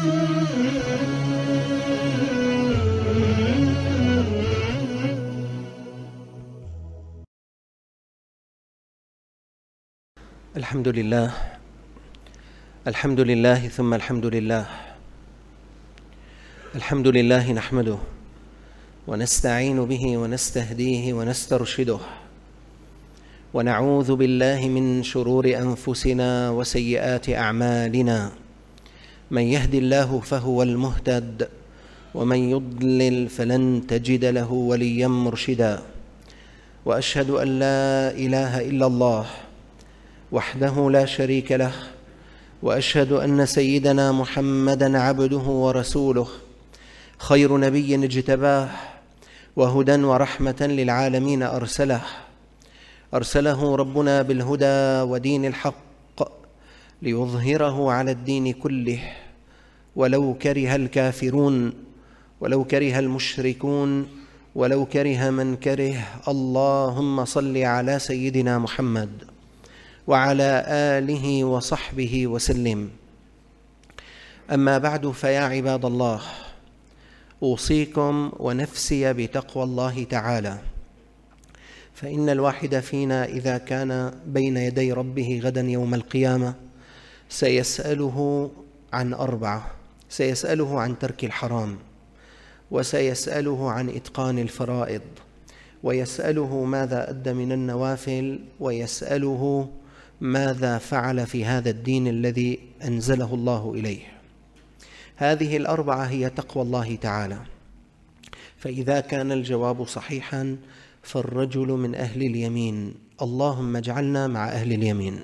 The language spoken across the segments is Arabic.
الحمد لله الحمد لله ثم الحمد لله الحمد لله نحمده ونستعين به ونستهديه ونسترشده. ونعوذ بالله من شرور أنفسنا وسيئات أعمالنا. من يهد الله فهو المهتد ومن يضلل فلن تجد له وليا مرشدا. وأشهد أن لا إله إلا الله وحده لا شريك له وأشهد أن سيدنا محمدا عبده ورسوله خير نبي اجتباه وهدى ورحمة للعالمين أرسله. أرسله ربنا بالهدى ودين الحق ليظهره على الدين كله. ولو كره الكافرون ولو كره المشركون ولو كره من كره اللهم صل على سيدنا محمد وعلى آله وصحبه وسلم. أما بعد فيا عباد الله أوصيكم ونفسي بتقوى الله تعالى. فإن الواحد فينا إذا كان بين يدي ربه غدا يوم القيامة سيسأله عن أربعة. سيسأله عن ترك الحرام وسيسأله عن إتقان الفرائض ويسأله ماذا أدى من النوافل ويسأله ماذا فعل في هذا الدين الذي أنزله الله إليه. هذه الأربعة هي تقوى الله تعالى. فإذا كان الجواب صحيحا فالرجل من أهل اليمين. اللهم اجعلنا مع أهل اليمين.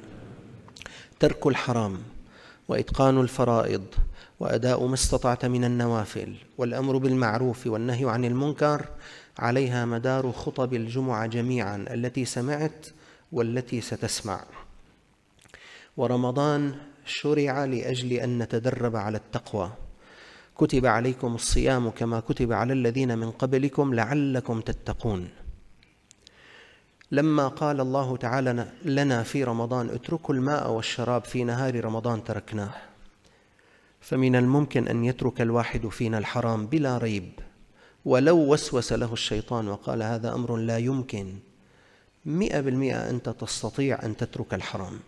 ترك الحرام وإتقان الفرائض وأداء ما استطعت من النوافل والأمر بالمعروف والنهي عن المنكر عليها مدار خطب الجمعة جميعا التي سمعت والتي ستسمع. ورمضان شرع لأجل أن نتدرب على التقوى. كتب عليكم الصيام كما كتب على الذين من قبلكم لعلكم تتقون. لما قال الله تعالى لنا في رمضان اتركوا الماء والشراب في نهار رمضان تركناه. فمن الممكن أن يترك الواحد فينا الحرام بلا ريب. ولو وسوس له الشيطان وقال هذا أمر لا يمكن. مئة بالمئة أنت تستطيع أن تترك الحرام.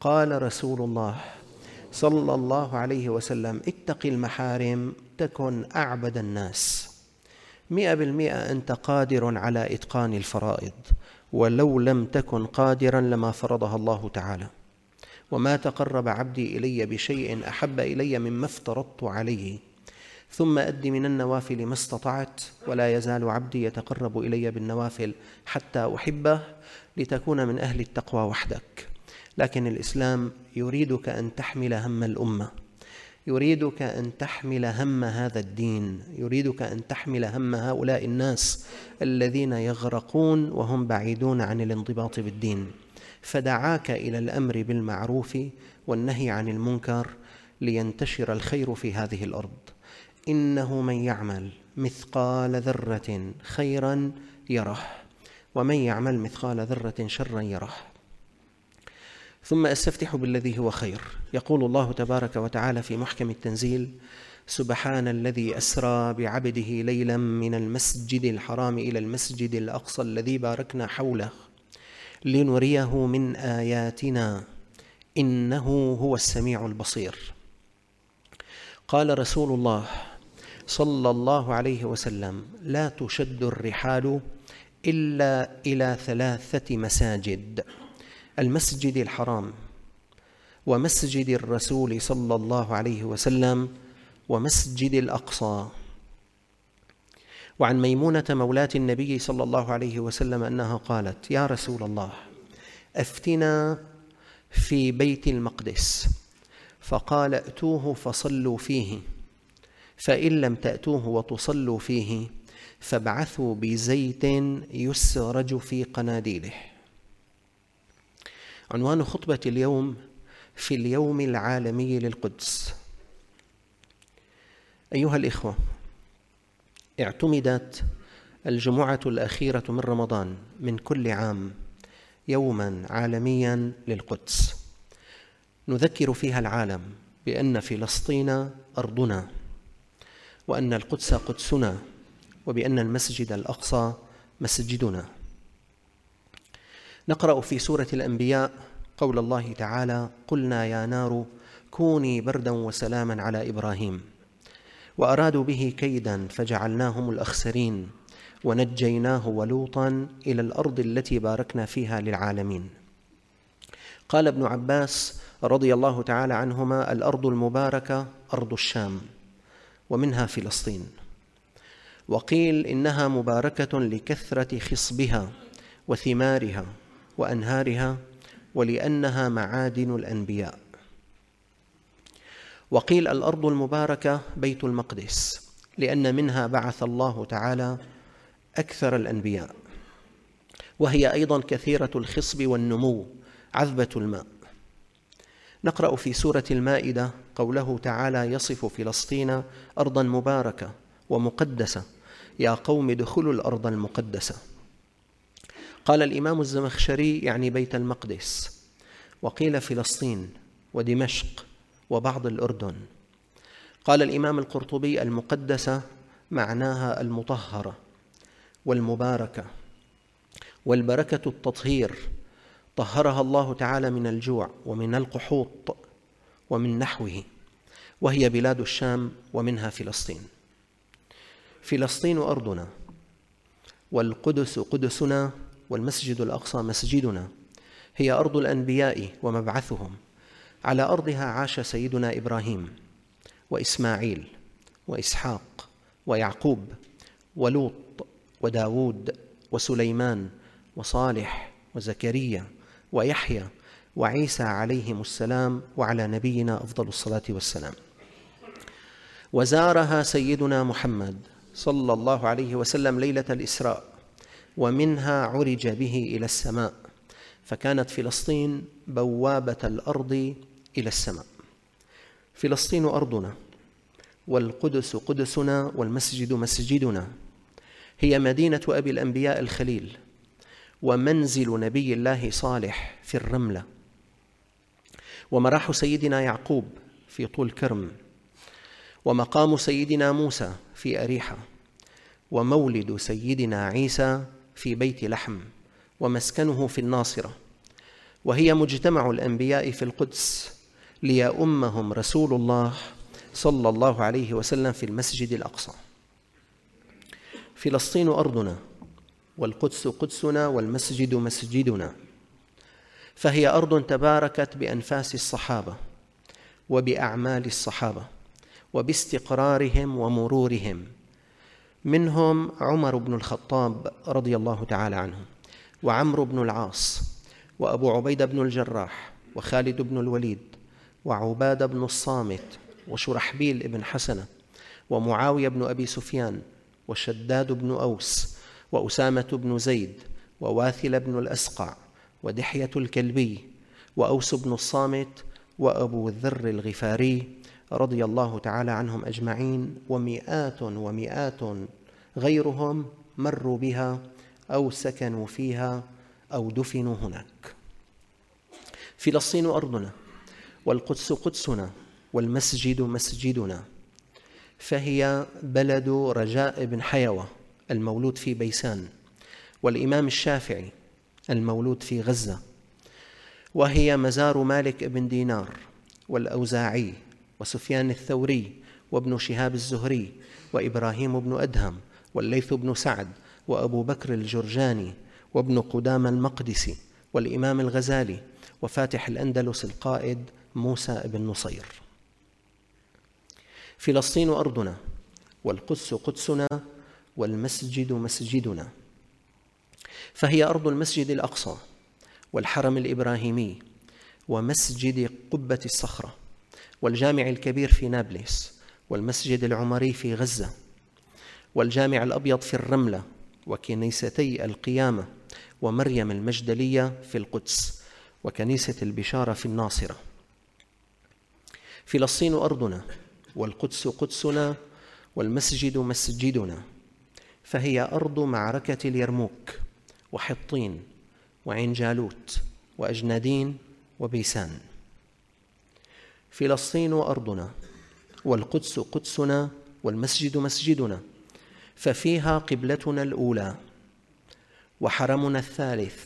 قال رسول الله صلى الله عليه وسلم اتق المحارم تكن أعبد الناس. مئة بالمئة أنت قادر على إتقان الفرائض. ولو لم تكن قادرا لما فرضها الله تعالى. وما تقرب عبدي إلي بشيء أحب إلي مما افترضت عليه. ثم أد من النوافل ما استطعت ولا يزال عبدي يتقرب إلي بالنوافل حتى أحبه لتكون من أهل التقوى وحدك. لكن الإسلام يريدك أن تحمل هم الأمة. يريدك أن تحمل هم هذا الدين يريدك أن تحمل هم هؤلاء الناس الذين يغرقون وهم بعيدون عن الانضباط بالدين. فدعاك إلى الأمر بالمعروف والنهي عن المنكر لينتشر الخير في هذه الأرض. إنه من يعمل مثقال ذرة خيرا يره ومن يعمل مثقال ذرة شرا يره. ثم أستفتح بالذي هو خير. يقول الله تبارك وتعالى في محكم التنزيل سبحان الذي أسرى بعبده ليلا من المسجد الحرام إلى المسجد الأقصى الذي باركنا حوله لنريه من آياتنا. إنه هو السميع البصير. قال رسول الله صلى الله عليه وسلم لا تشد الرحال إلا إلى ثلاثة مساجد. المسجد الحرام ومسجد الرسول صلى الله عليه وسلم ومسجد الأقصى. وعن ميمونة مولاة النبي صلى الله عليه وسلم أنها قالت يا رسول الله أفتنا في بيت المقدس. فقال ائتوه فصلوا فيه فإن لم تأتوه وتصلوا فيه فابعثوا بزيت يسرج في قناديله. عنوان خطبة اليوم في اليوم العالمي للقدس. أيها الإخوة اعتمدت الجمعة الأخيرة من رمضان من كل عام يوما عالميا للقدس. نذكر فيها العالم بأن فلسطين أرضنا وأن القدس قدسنا وبأن المسجد الأقصى مسجدنا. نقرأ في سورة الأنبياء قول الله تعالى قلنا يا نار كوني بردا وسلاما على إبراهيم. وأرادوا به كيدا فجعلناهم الأخسرين ونجيناه ولوطا إلى الأرض التي باركنا فيها للعالمين. قال ابن عباس رضي الله تعالى عنهما الأرض المباركة أرض الشام ومنها فلسطين. وقيل إنها مباركة لكثرة خصبها وثمارها وأنهارها ولأنها معادن الأنبياء. وقيل الأرض المباركة بيت المقدس لأن منها بعث الله تعالى أكثر الأنبياء. وهي أيضا كثيرة الخصب والنمو عذبة الماء. نقرأ في سورة المائدة قوله تعالى يصف فلسطين أرضا مباركة ومقدسة. يا قوم ادخلوا الأرض المقدسة. قال الإمام الزمخشري يعني بيت المقدس وقيل فلسطين ودمشق وبعض الأردن. قال الإمام القرطبي المقدسة معناها المطهرة والمباركة والبركة التطهير طهرها الله تعالى من الجوع ومن القحوط ومن نحوه وهي بلاد الشام ومنها فلسطين. فلسطين أرضنا والقدس قدسنا والمسجد الأقصى مسجدنا هي أرض الأنبياء ومبعثهم. على أرضها عاش سيدنا إبراهيم وإسماعيل وإسحاق ويعقوب ولوط وداود وسليمان وصالح وزكريا ويحيى وعيسى عليهم السلام وعلى نبينا أفضل الصلاة والسلام. وزارها سيدنا محمد صلى الله عليه وسلم ليلة الإسراء. ومنها عرج به إلى السماء فكانت فلسطين بوابة الأرض إلى السماء. فلسطين أرضنا والقدس قدسنا والمسجد مسجدنا هي مدينة أبي الأنبياء الخليل ومنزل نبي الله صالح في الرملة. ومراح سيدنا يعقوب في طول كرم ومقام سيدنا موسى في أريحة ومولد سيدنا عيسى في بيت لحم ومسكنه في الناصرة. وهي مجتمع الأنبياء في القدس ليؤمهم رسول الله صلى الله عليه وسلم في المسجد الأقصى. فلسطين أرضنا والقدس قدسنا والمسجد مسجدنا. فهي أرض تباركت بأنفاس الصحابة وبأعمال الصحابة وباستقرارهم ومرورهم. منهم عمر بن الخطاب رضي الله تعالى عنه وعمرو بن العاص وأبو عبيدة بن الجراح وخالد بن الوليد وعبادة بن الصامت وشرحبيل بن حسنة ومعاوية بن أبي سفيان وشداد بن أوس وأسامة بن زيد وواثل بن الأسقع ودحية الكلبي وأوس بن الصامت وأبو الذر الغفاري رضي الله تعالى عنهم أجمعين ومئات ومئات غيرهم مروا بها أو سكنوا فيها أو دفنوا هناك. فلسطين أرضنا والقدس قدسنا والمسجد مسجدنا فهي بلد رجاء بن حيوة المولود في بيسان والإمام الشافعي المولود في غزة وهي مزار مالك بن دينار والأوزاعي وسفيان الثوري وابن شهاب الزهري وإبراهيم بن أدهم والليث بن سعد وأبو بكر الجرجاني وابن قدام المقدسي والإمام الغزالي وفاتح الأندلس القائد موسى بن نصير. فلسطين أرضنا والقدس قدسنا والمسجد مسجدنا. فهي أرض المسجد الأقصى والحرم الإبراهيمي ومسجد قبة الصخرة والجامع الكبير في نابلس والمسجد العمري في غزة والجامع الأبيض في الرملة وكنيستي القيامة ومريم المجدلية في القدس وكنيسة البشارة في الناصرة. فلسطين أرضنا والقدس قدسنا والمسجد مسجدنا فهي أرض معركة اليرموك وحطين وعين جالوت وأجنادين وبيسان. فلسطين أرضنا والقدس قدسنا والمسجد مسجدنا ففيها قبلتنا الأولى وحرمنا الثالث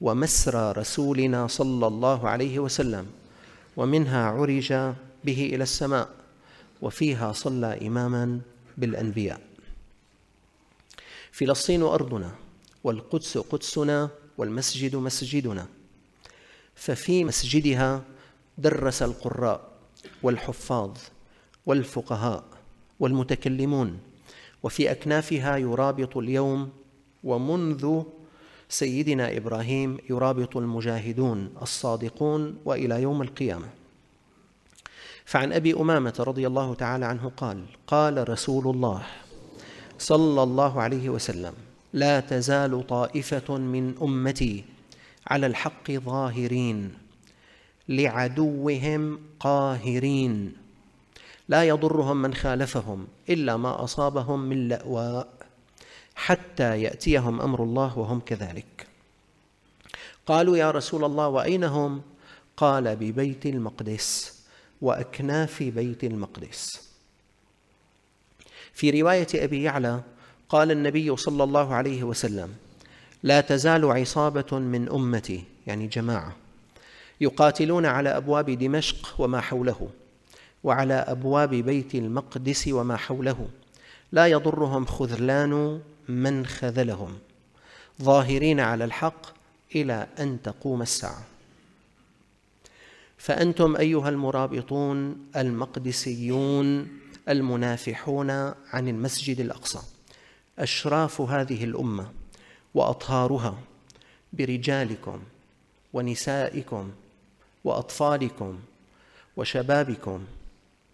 ومسرى رسولنا صلى الله عليه وسلم ومنها عرج به إلى السماء وفيها صلى إماما بالأنبياء. فلسطين أرضنا والقدس قدسنا والمسجد مسجدنا ففي مسجدها درس القراء والحفاظ والفقهاء والمتكلمون وفي أكنافها يرابط اليوم ومنذ سيدنا إبراهيم يرابط المجاهدون الصادقون وإلى يوم القيامة. فعن أبي أمامة رضي الله تعالى عنه قال قال رسول الله صلى الله عليه وسلم لا تزال طائفة من أمتي على الحق ظاهرين لعدوهم قاهرين. لا يضرهم من خالفهم إلا ما أصابهم من لاواء حتى يأتيهم أمر الله وهم كذلك. قالوا يا رسول الله وأين هم؟ قال ببيت المقدس واكناف بيت المقدس. في رواية أبي يعلى قال النبي صلى الله عليه وسلم لا تزال عصابة من أمتي يعني جماعة يقاتلون على أبواب دمشق وما حوله. وعلى أبواب بيت المقدس وما حوله. لا يضرهم خذلان من خذلهم. ظاهرين على الحق إلى أن تقوم الساعة. فأنتم أيها المرابطون المقدسيون المنافحون عن المسجد الأقصى. أشراف هذه الأمة وأطهارها برجالكم ونسائكم وأطفالكم وشبابكم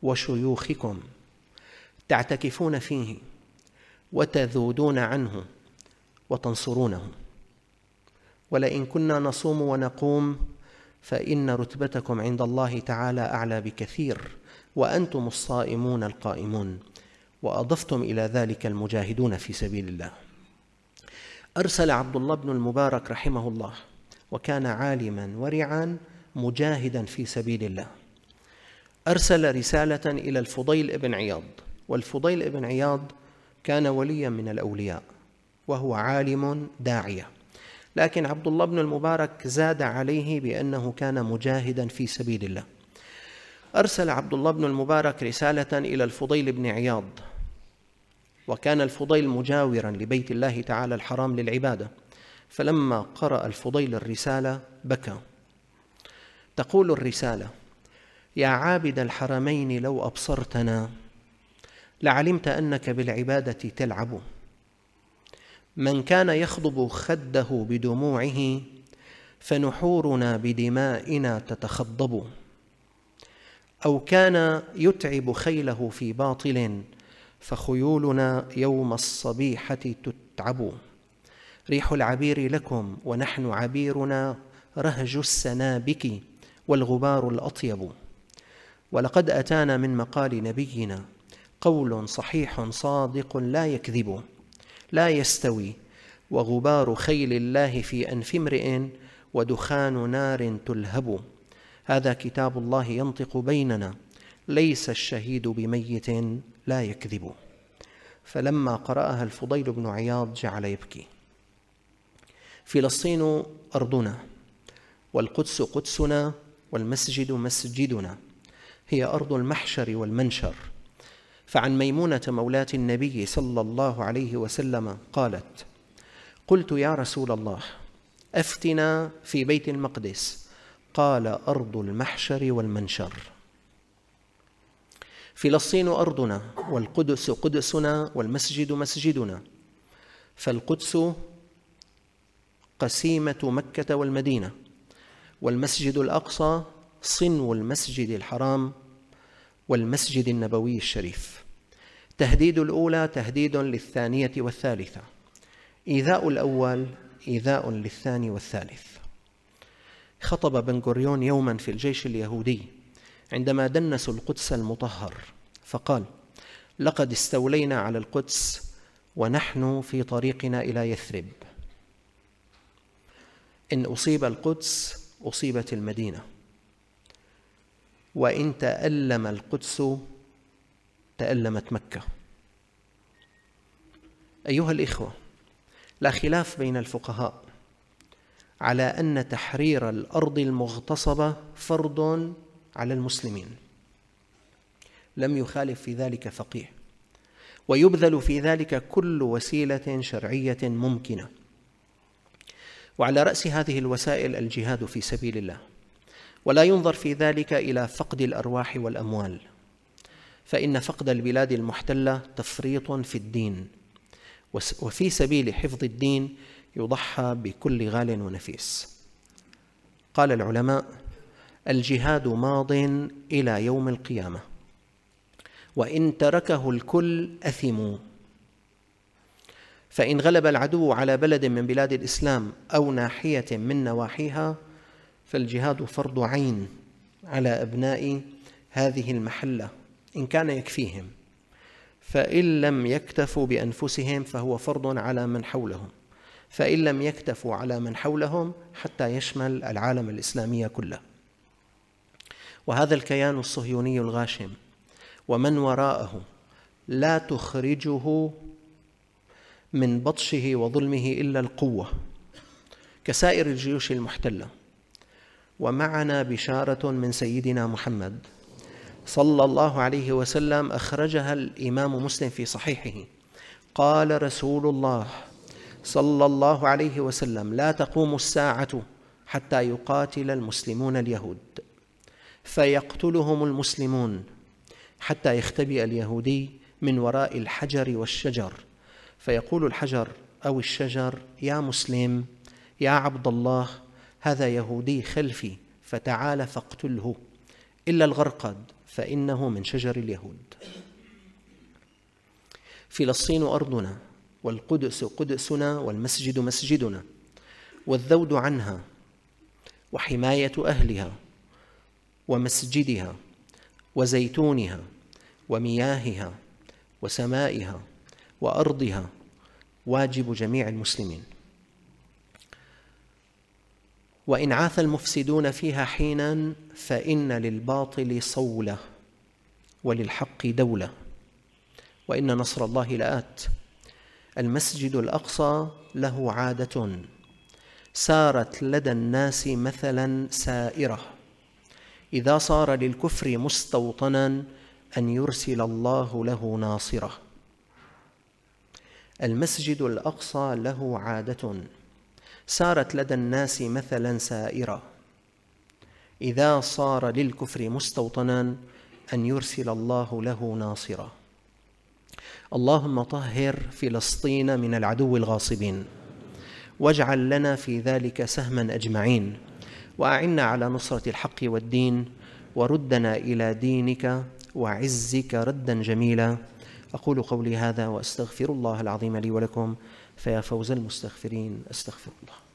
وشيوخكم تعتكفون فيه وتذودون عنه وتنصرونه. ولئن كنا نصوم ونقوم فإن رتبتكم عند الله تعالى أعلى بكثير وأنتم الصائمون القائمون. وأضفتم إلى ذلك المجاهدون في سبيل الله. أرسل عبد الله بن المبارك رحمه الله وكان عالما ورعا مجاهدا في سبيل الله. أرسل رسالة إلى الفضيل بن عياض والفضيل بن عياض كان وليا من الأولياء وهو عالم داعية. لكن عبد الله بن المبارك زاد عليه بأنه كان مجاهدا في سبيل الله. أرسل عبد الله بن المبارك رسالة إلى الفضيل بن عياض وكان الفضيل مجاورا لبيت الله تعالى الحرام للعبادة. فلما قرأ الفضيل الرسالة بكى. تقول الرسالة يا عابد الحرمين لو أبصرتنا لعلمت أنك بالعبادة تلعب. من كان يخضب خده بدموعه فنحورنا بدمائنا تتخضب. أو كان يتعب خيله في باطل فخيولنا يوم الصبيحة تتعب. ريح العبير لكم ونحن عبيرنا رهج السنابك والغبار الأطيب. ولقد أتانا من مقال نبينا قول صحيح صادق لا يكذب لا يستوي وغبار خيل الله في أنف امرئ ودخان نار تلهب. هذا كتاب الله ينطق بيننا ليس الشهيد بميت لا يكذب. فلما قرأها الفضيل بن عياض جعل يبكي. فلسطين أرضنا والقدس قدسنا والمسجد مسجدنا. هي أرض المحشر والمنشر. فعن ميمونة مولاه النبي صلى الله عليه وسلم قالت قلت يا رسول الله أفتنا في بيت المقدس قال أرض المحشر والمنشر. فلسطين أرضنا والقدس قدسنا والمسجد مسجدنا. فالقدس قسيمة مكة والمدينة والمسجد الأقصى صنو المسجد الحرام والمسجد النبوي الشريف. تهديد الأولى تهديد للثانية والثالثة. إيذاء الأول إيذاء للثاني والثالث. خطب بن غوريون يوما في الجيش اليهودي عندما دنسوا القدس المطهر فقال لقد استولينا على القدس ونحن في طريقنا إلى يثرب. إن أصيب القدس أصيبت المدينة. وإن تألم القدس تألمت مكة. أيها الإخوة لا خلاف بين الفقهاء على أن تحرير الأرض المغتصبة فرض على المسلمين. لم يخالف في ذلك فقيه ويبذل في ذلك كل وسيلة شرعية ممكنة. وعلى رأس هذه الوسائل الجهاد في سبيل الله ولا ينظر في ذلك إلى فقد الأرواح والأموال. فإن فقد البلاد المحتلة تفريط في الدين وفي سبيل حفظ الدين يضحى بكل غال ونفيس. قال العلماء الجهاد ماض إلى يوم القيامة. وإن تركه الكل أثموا. فإن غلب العدو على بلد من بلاد الإسلام أو ناحية من نواحيها فالجهاد فرض عين على أبناء هذه المحلة إن كان يكفيهم فإن لم يكتفوا بأنفسهم فهو فرض على من حولهم فإن لم يكتفوا على من حولهم حتى يشمل العالم الإسلامي كله. وهذا الكيان الصهيوني الغاشم ومن وراءه لا تخرجه من بطشه وظلمه إلا القوة كسائر الجيوش المحتلة. ومعنا بشارة من سيدنا محمد صلى الله عليه وسلم أخرجها الإمام مسلم في صحيحه. قال رسول الله صلى الله عليه وسلم لا تقوم الساعة حتى يقاتل المسلمون اليهود. فيقتلهم المسلمون حتى يختبئ اليهودي من وراء الحجر والشجر. فيقول الحجر أو الشجر يا مسلم يا عبد الله هذا يهودي خلفي فتعال فاقتله. إلا الغرقد فإنه من شجر اليهود. فلسطين أرضنا والقدس قدسنا والمسجد مسجدنا والذود عنها وحماية أهلها ومسجدها وزيتونها ومياهها وسمائها وأرضها واجب جميع المسلمين. وإن عاث المفسدون فيها حينا فإن للباطل صولة وللحق دولة وإن نصر الله لآت المسجد الأقصى له عادة سارت لدى الناس مثلا سائرة إذا صار للكفر مستوطنا أن يرسل الله له ناصرة المسجد الأقصى له عادة سارت لدى الناس مثلا سائرة. إذا صار للكفر مستوطنا أن يرسل الله له ناصرا اللهم طهر فلسطين من العدو الغاصبين. واجعل لنا في ذلك سهما أجمعين. وأعنا على نصرة الحق والدين. وردنا إلى دينك وعزك ردا جميلا. أقول قولي هذا وأستغفر الله العظيم لي ولكم. فيا فوز المستغفرين استغفر الله.